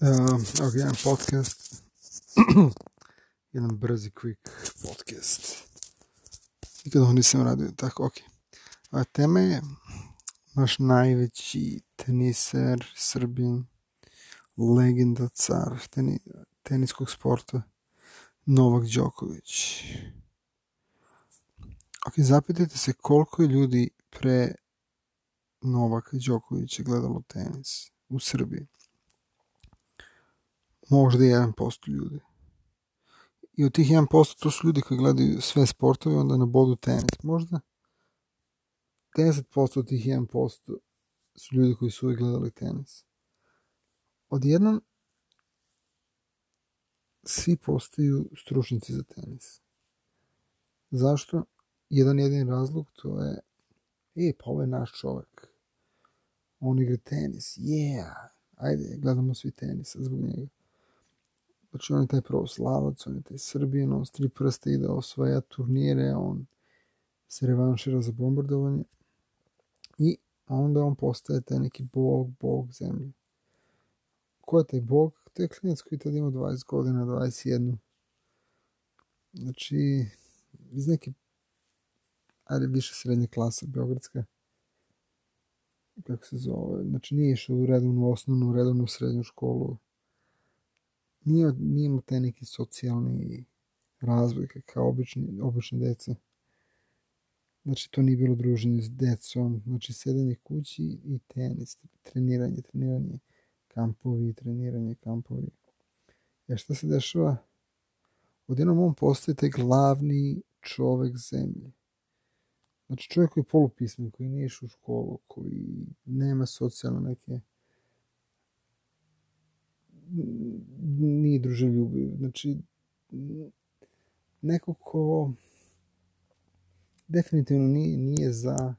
Uh, ok, jedan podcast. jedan brzi, quick podcast. Nikad ovo nisam radio, tako, ok. A tema je naš najveći teniser, srbin, legenda, car teni, teniskog sporta, Novak Đoković. Ok, zapitajte se koliko je ljudi pre Novaka Đokovića gledalo tenis u Srbiji možda 1% ljudi. I od tih 1% to su ljudi koji gledaju sve sportove, onda na bodu tenis. Možda 10% od tih 1% su ljudi koji su uvijek gledali tenis. Odjednom svi postaju stručnici za tenis. Zašto? Jedan jedin razlog to je e, pa ovo je naš čovek. On igra tenis. Yeah! Ajde, gledamo svi tenis zbog njega. Znači on je taj pravoslavac, on je taj Srbijan, on s tri prste ide osvaja turnire, on se revanšira za bombardovanje i onda on postaje taj neki bog, bog zemlje. Ko je taj bog? To je klinac koji tada ima 20 godina, 21. Znači, iz neke, ajde, više srednja klasa, beogradska, kako se zove, znači nije išao u redovnu osnovnu, redovnu srednju školu, nije, nije imao taj neki socijalni razvoj kao obični, obične deca. Znači, to nije bilo druženje s decom, znači, sedenje kući i tenis, treniranje, treniranje, kampovi, treniranje, kampovi. Ja šta se dešava? Odjednom on postaje taj glavni čovek zemlje. Znači, čovjek koji je polupismen, koji nije išao u školu, koji nema socijalne neke nije druželjubiv. Znači, neko ko definitivno nije, nije za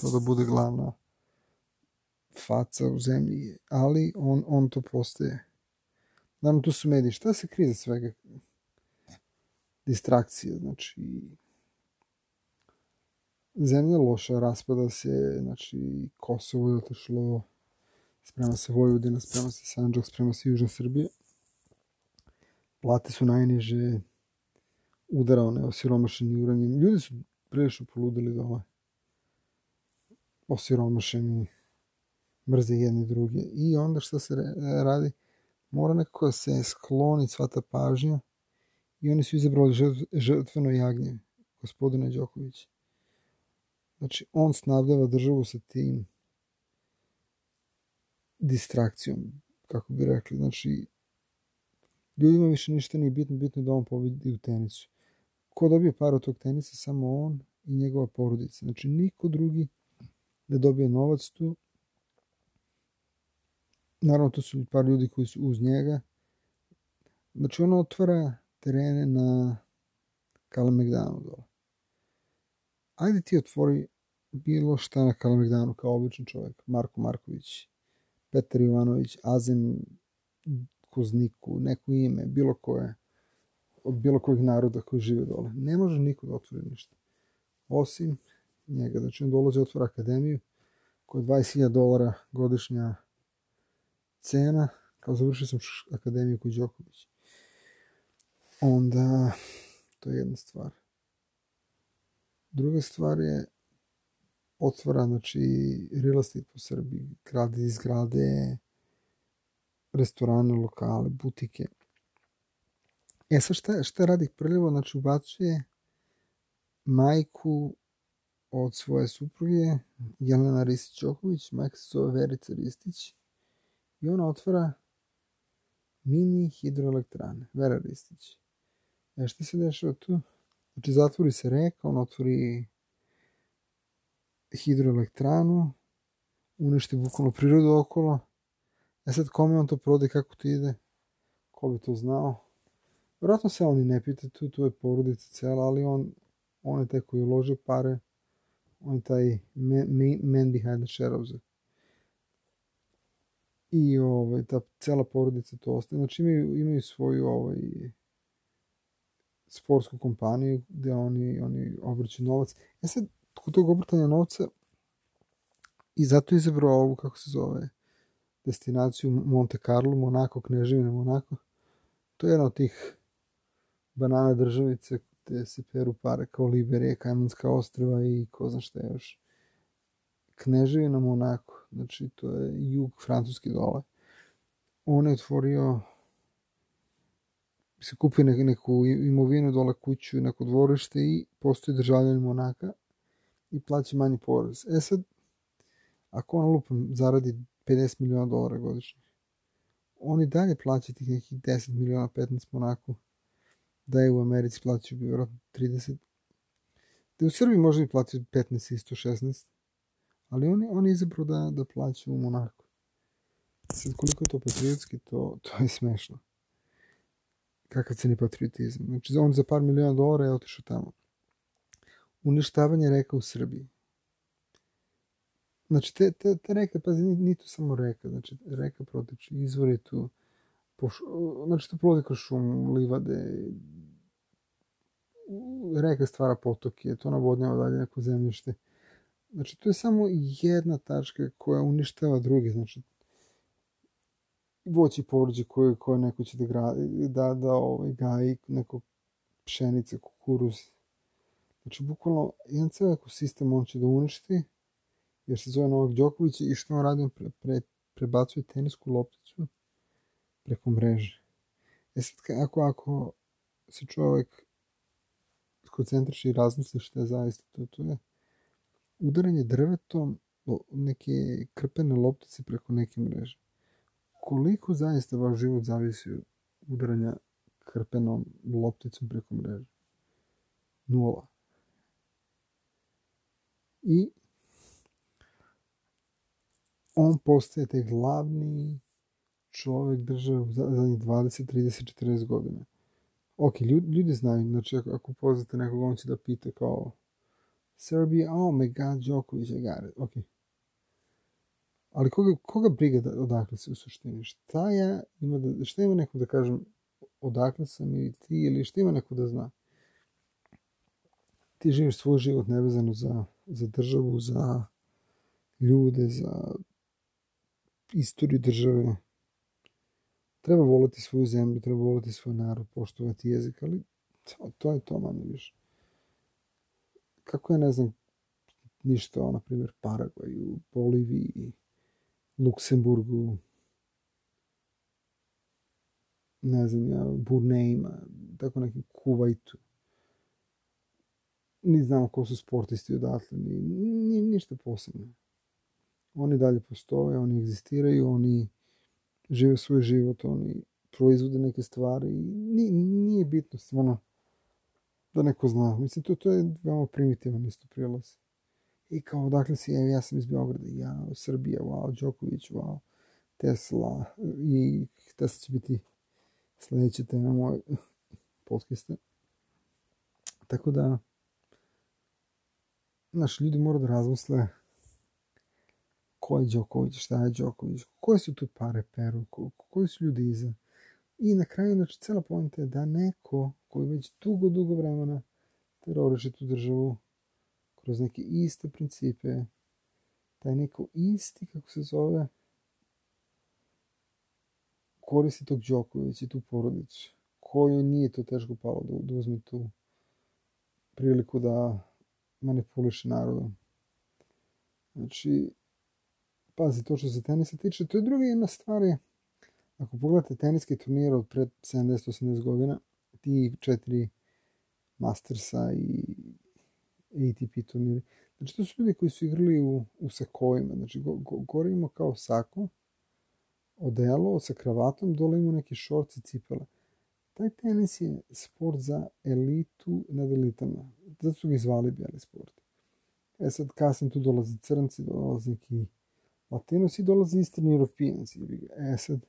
to da bude glavna faca u zemlji, ali on, on to postaje. Naravno, tu su mediji. Šta se krije za svega? Distrakcija, znači zemlja loša, raspada se, znači Kosovo je otišlo sprema se Vojvodina, sprema se Sanđak, sprema se Južna Srbija. Plate su najniže, udara one osiromašeni uranjem. Ljudi su prilično poludili dole. Osiromašeni, mrze jedni druge. I onda šta se radi? Mora nekako da se skloni sva ta pažnja i oni su izabrali žrtveno jagnje, gospodine Đoković. Znači, on snabdava državu sa tim distrakcijom, kako bi rekli. Znači, ljudima više ništa nije bitno, bitno da on pobedi u tenisu. Ko dobije par od tog tenisa? Samo on i njegova porodica. Znači, niko drugi ne dobije novac tu. Naravno, to su par ljudi koji su uz njega. Znači, on otvara terene na Kalemegdanu dole. Ajde ti otvori bilo šta na Kalemegdanu kao običan čovjek, Marko Marković, Petar Jovanović, Azem Kozniku, neko ime, bilo koje, od bilo kojeg naroda koji žive dole. Ne može niko da otvori ništa. Osim njega. Znači on dolazi otvora akademiju koja je 20.000 dolara godišnja cena. Kao završio sam akademiju kod Đoković. Onda, to je jedna stvar. Druga stvar je otvara, znači, real estate po Srbiji, grade izgrade, restorane, lokale, butike. E sad šta, šta radi prljivo? Znači ubacuje majku od svoje supruge, Jelena Ristić-Đoković, majka se zove Verica Ristić, i ona otvara mini hidroelektrane, Vera Ristić. E šta se dešava tu? Znači zatvori se reka, on otvori hidroelektranu, uništi bukvalno prirodu okolo. E sad, kome on to prode, kako ti ide? Ko bi to znao? Vjerojatno se oni ne pita, tu, tu je porodica cela, ali on, on je taj koji uložio pare, on je taj man, man behind the shadows. I ovaj, ta cela porodica to ostaje. Znači imaju, imaju svoju ovaj, sportsku kompaniju gde oni, oni obrću novac. E sad, kod tog obrtanja novca i zato je izabrao ovu, kako se zove, destinaciju Monte Carlo, Monako, Kneževina Monako. To je jedna od tih banana državice gde se peru pare kao Liberija, Kajmanska ostrava i ko zna šta još. Kneževina Monako, znači to je jug francuski dole. On je otvorio se kupio neku imovinu dole kuću, neko dvorište i postoji državljan Monaka i plaća manji porez. E sad, ako on lupam zaradi 50 miliona dolara godišnje, on i dalje plaća tih nekih 10 miliona 15 Monaku, da je u Americi plaćaju bi vjerojatno 30. Da u Srbiji možda bi platio 15 isto 16, ali on on je izabrao da, da plaća u Monaku. Sad koliko je to patriotski, to, to je smešno. Kakav ceni patriotizam. Znači, on za par miliona dolara je otišao tamo. Uništavanje reka u Srbiji. Znači, te, te, te reke, pazi, nije to samo reka, znači, reka proteče, izvor je tu, poš, znači, to prolazi kroz šum, livade, reka stvara potoke, to navodnjava dalje neko zemljište. Znači, to je samo jedna tačka koja uništava druge, znači, voći povrđe koje, koje neko će da, gra, da, da ovaj, gaji, neko pšenice, kukuruz. Znači, bukvalno, jedan ceo ekosistem on će da uništi, jer se zove Novak Đoković i što on radi, pre, pre, prebacuje tenisku lopticu preko mreže. E sad, ako, ako se čovek skoncentriše i razmisli što je zaista to, to je udaranje drvetom neke krpene loptice preko neke mreže. Koliko zaista vaš život zavisi od udaranja krpenom lopticom preko mreže? Nula. I on postaje taj glavni čovek države za zadnjih 20, 30, 40 godina. Ok, ljudi, ljudi znaju, znači ako, ako poznate nekog, on će da pita kao Serbia, oh my god, Djokovic, I got it. Ok. Ali koga, koga briga da, odakle se u suštini? Šta ja ima da, šta ima neko da kažem odakle sam ili ti ili šta ima neko da zna? Ti živiš svoj život nevezano za, za državu, za ljude, za istoriju države. Treba voliti svoju zemlju, treba voliti svoj narod, poštovati jezik, ali to, to je to manje više. Kako ja ne znam ništa o, na primjer, Paragvaju, Boliviji, Luksemburgu, ne znam ja, Burnejima, tako neki Kuvajtu. Ni znamo ko su sportisti odatle, ni, ni, ništa posebno. Oni dalje postoje, oni egzistiraju, oni žive svoj život, oni proizvode neke stvari i nije, nije bitno stvarno da neko zna. Mislim, to, to je veoma primitivan isto prilaz. I kao, dakle si, ja sam iz Beograda, ja, Srbija, wow, Đoković, wow, Tesla, i Tesla će biti sledeća tema moje podcasta. Tako da, naši ljudi moraju da razmisle ko je Đoković, šta je Đoković, koje su tu pare peru, ko, koji su ljudi iza. I na kraju, znači, cela pojenta je da neko koji već dugo, dugo vremena teroriše tu državu kroz neke iste principe, taj neko isti, kako se zove, koristi tog Đokovića i tu porodicu, koju nije to teško palo da, da uzme tu priliku da manipuliše narodom. Znači, pazi, to što se tenisa tiče, to je druga jedna stvar je, ako pogledate teniski turnir od pred 70-80 godina, ti četiri Mastersa i ATP turniri, znači to su ljudi koji su igrali u, u sakovima, znači go, go, gore kao sako, odelo sa kravatom, dole ima neki šorci cipele. Taj tenis je sport za elitu nad elitama. Zato su ga zvali bijeli sport. E sad, kasnije tu dolaze crnci, dolaze neki Latinosi dolaze Eastern Europeans. E sad,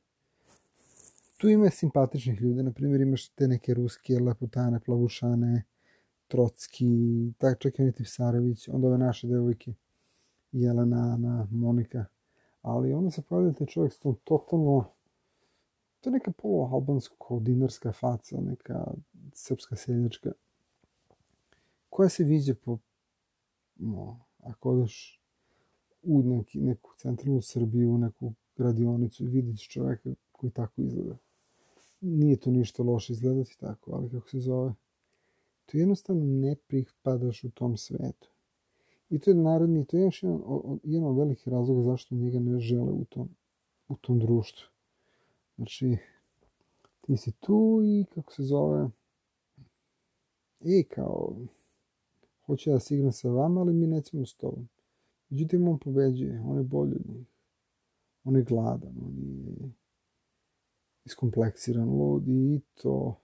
tu ima simpatičnih ljudi, na primjer imaš te neke ruske leputane, plavušane, Trocki, tak čak i Tipsarević, onda ove naše devojke, Jelena, Ana, Monika, ali onda se pojavlja taj čovjek s tom totalno, to je neka polualbansko dinarska faca, neka srpska seljačka, koja se viđe po, no, ako odeš u neki, neku centralnu Srbiju, neku radionicu ćeš čoveka koji tako izgleda. Nije to ništa loše izgledati tako, ali kako se zove, to jednostavno ne pripadaš u tom svetu. I to je narodni, to je još jedan, jedan od velikih razloga zašto njega ne žele u tom, u tom društvu. Znači, ti si tu i kako se zove, i kao, hoće da se igram sa vama, ali mi nećemo s tobom. Međutim, on pobeđuje, on je bolji od njih. On je gladan, on je iskompleksiran, lud i to,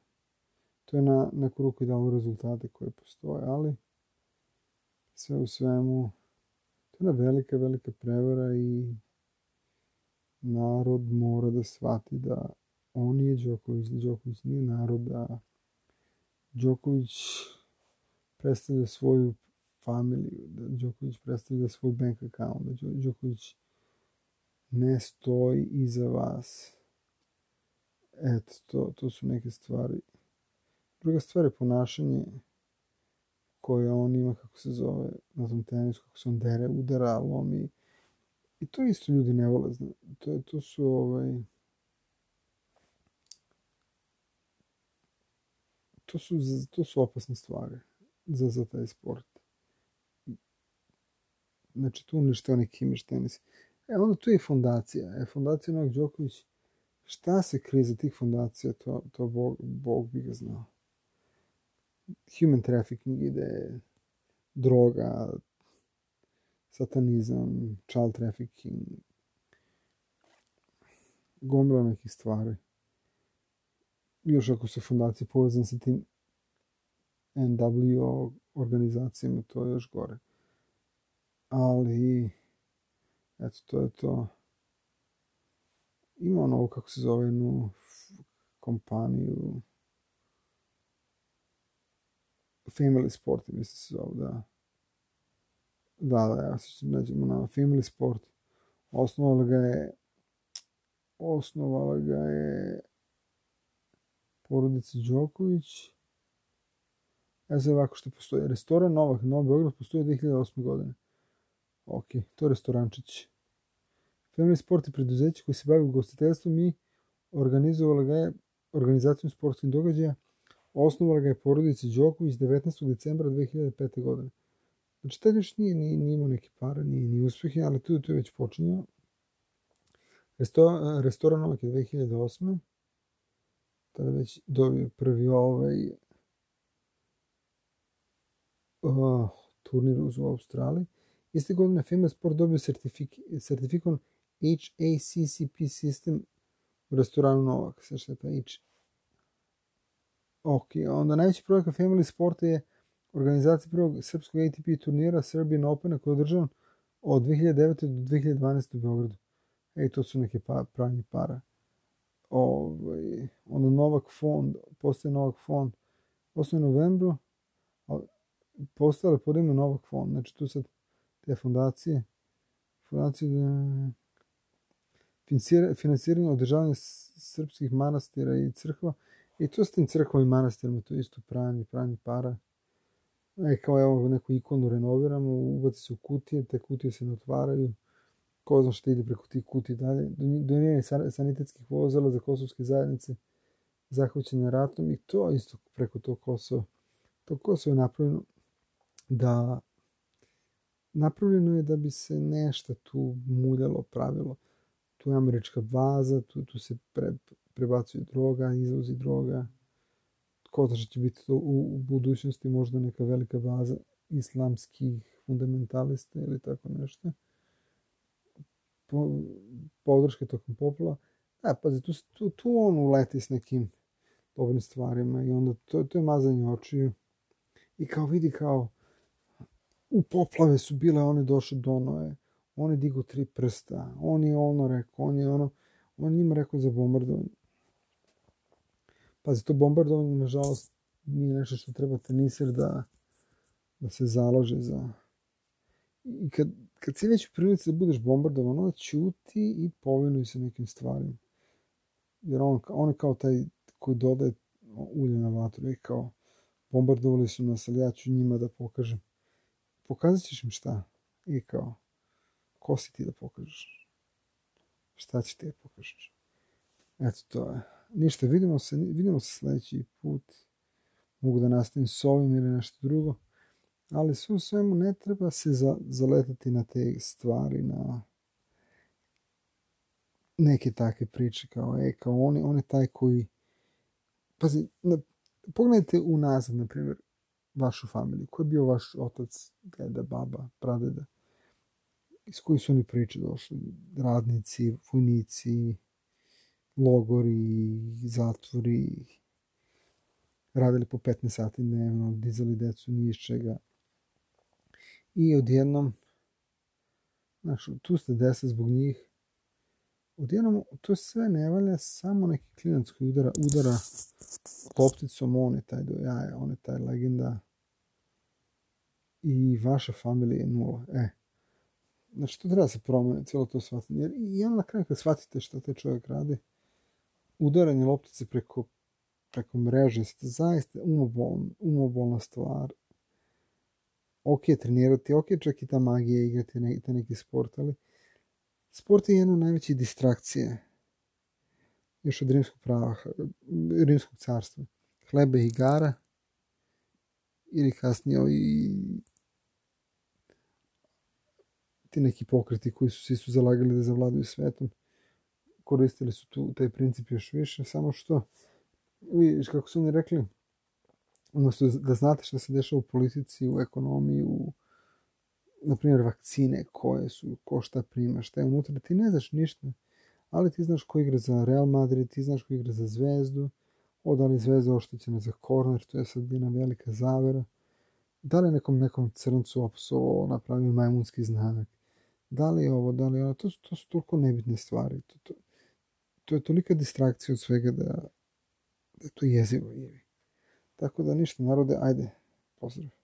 to je na neku ruku i dalo rezultate koje postoje, ali sve u svemu, to je velika, velika prevara i narod mora da shvati da on nije Đoković, da Đoković nije narod, da Đoković predstavlja svoju familiju, da Đoković predstavlja svoj bank account, da Đoković ne stoji iza vas. Eto, to, to su neke stvari. Druga stvar je ponašanje koje on ima, kako se zove, na tom tenisu, kako se on dere, udara, lomi. I to isto ljudi ne vole. To, to su ovaj, to su, to su opasne stvari za, za taj sport. Znači, tu unište onaj kimiš tenis. E, onda tu je i fondacija. E, fondacija Novak Đoković, šta se krije za tih fondacija, to, to Bog, Bog bi ga znao. Human trafficking ide, droga, satanizam, child trafficking, gomila nekih stvari još ako se fondacija povezan sa tim NWO organizacijama, to je još gore. Ali, eto, to je to. Ima ono, kako se zove, jednu kompaniju Family Sport, mislim se zove, da. Da, da, ja se nađemo na Family Sport. Osnovala ga je osnovala ga je porodice Đoković. Ja sad ovako što postoji. Restoran Novak, Novi Beograd postoji 2008. godine. Ok, to je restorančić. Family Sport je preduzeće koje se bavi ugostiteljstvom i organizovala ga je organizacijom sportskih događaja. Osnovala ga je porodica Đoković 19. decembra 2005. godine. Znači, tada još nije, nije, nije imao neke pare, nije, nije uspehe, ali tu, tu je već počinjao. Resto, restoran Novak je 2008 tada već dobio prvi ovaj uh, turnir u Australiji. Iste godine Famous Sport dobio sertifik, sertifikon HACCP sistem u restoranu Novak. Sve što je ta H. Ok, onda najveći projekat Family Sport je organizacija prvog srpskog ATP turnira Serbian Opena koji je održan od 2009. do 2012. u Beogradu. Ej, to su neke pa, pravni para ovaj, onda Novak fond, postoje Novak fond, postoje u novembru, postale pod ime Novak fond, znači tu sad te fondacije, fondacije da finansiranje održavanja srpskih manastira i crkva, i to s tim crkvom i manastirima, to isto pranje, pranje para. E, kao evo neku ikonu renoviramo, ubaci se u kutije, te kutije se ne otvaraju, ko zna što ide preko tih kuti dalje, doniranje sanitetskih vozila za kosovske zajednice zahvaćene ratom i to isto preko tog Kosova. To Kosovo je napravljeno da napravljeno je da bi se nešto tu muljalo, pravilo. Tu je američka baza, tu, tu se pre, prebacuje droga, izvozi droga. Ko zna će biti to u, u budućnosti, možda neka velika baza islamskih fundamentalista ili tako nešto podrške tokom poplava. Da, pazi, tu, tu, tu on uleti s nekim dobrim stvarima i onda to, to je mazanje očiju. I kao vidi kao u poplave su bile, one došle do ono on je digo tri prsta, on je ono rekao, on je ono, on njima rekao za bombardovanje. Pazi, to bombardovanje, nažalost, nije nešto što treba teniser da, da se založe za... I kad, kad si već u prilici da budeš bombardovan, onda ćuti i povinuj se nekim stvarima. Jer on, on je kao taj koji dodaje ulje na vatru i kao bombardovali su nas, ali ja ću njima da pokažem. Pokazat ćeš im šta? I kao, ko si ti da pokažeš? šta će ti pokažeš. Eto, to je. Ništa, vidimo se, vidimo se sledeći put. Mogu da nastavim s ovim ili nešto drugo. Ali sve u svemu ne treba se za, zaletati na te stvari, na neke takve priče kao, e, kao on, on je taj koji pazi, na, pogledajte unazad, na primjer, vašu familiju. Ko je bio vaš otac, deda, baba, pradeda? Iz koji su oni priče došli? Radnici, vojnici, logori, zatvori, radili po 15 sati dnevno, dizali decu ni iz čega. I odjednom, znaš, tu ste desa zbog njih, odjednom to sve ne valja, samo neki klinac koji udara, udara lopticom, on je taj do jaja, on je taj legenda i vaša familija je nula. E, znači to treba se promene, cijelo to shvatiti. Jer i onda na kraju kad shvatite šta taj čovjek radi, udaranje loptice preko, preko mreže je zaista umobolna, umobolna stvar. Ok, trenirati, ok, čak i ta magija igrati ne, te neki sport, ali sport je jedna od najvećih distrakcije još od rimskog prava, rimskog carstva. Hlebe i igara ili kasnije i ti neki pokreti koji su se su zalagali da zavladaju svetom koristili su tu taj princip još više, samo što vidiš kako su oni rekli umesto da znate šta se dešava u politici, u ekonomiji, u na primjer vakcine koje su, ko šta prima, šta je unutra, ti ne znaš ništa, ali ti znaš ko igra za Real Madrid, ti znaš ko igra za Zvezdu, o da Zvezda oštećena za korner, to je sad jedna velika zavera, da li nekom nekom crncu opsovo napravio majmunski znak, da li ovo, da li ono, to, to su toliko nebitne stvari, to, to, to je tolika distrakcija od svega da, da to jezivo. Tako da ništa, narode, ajde, pozdrav.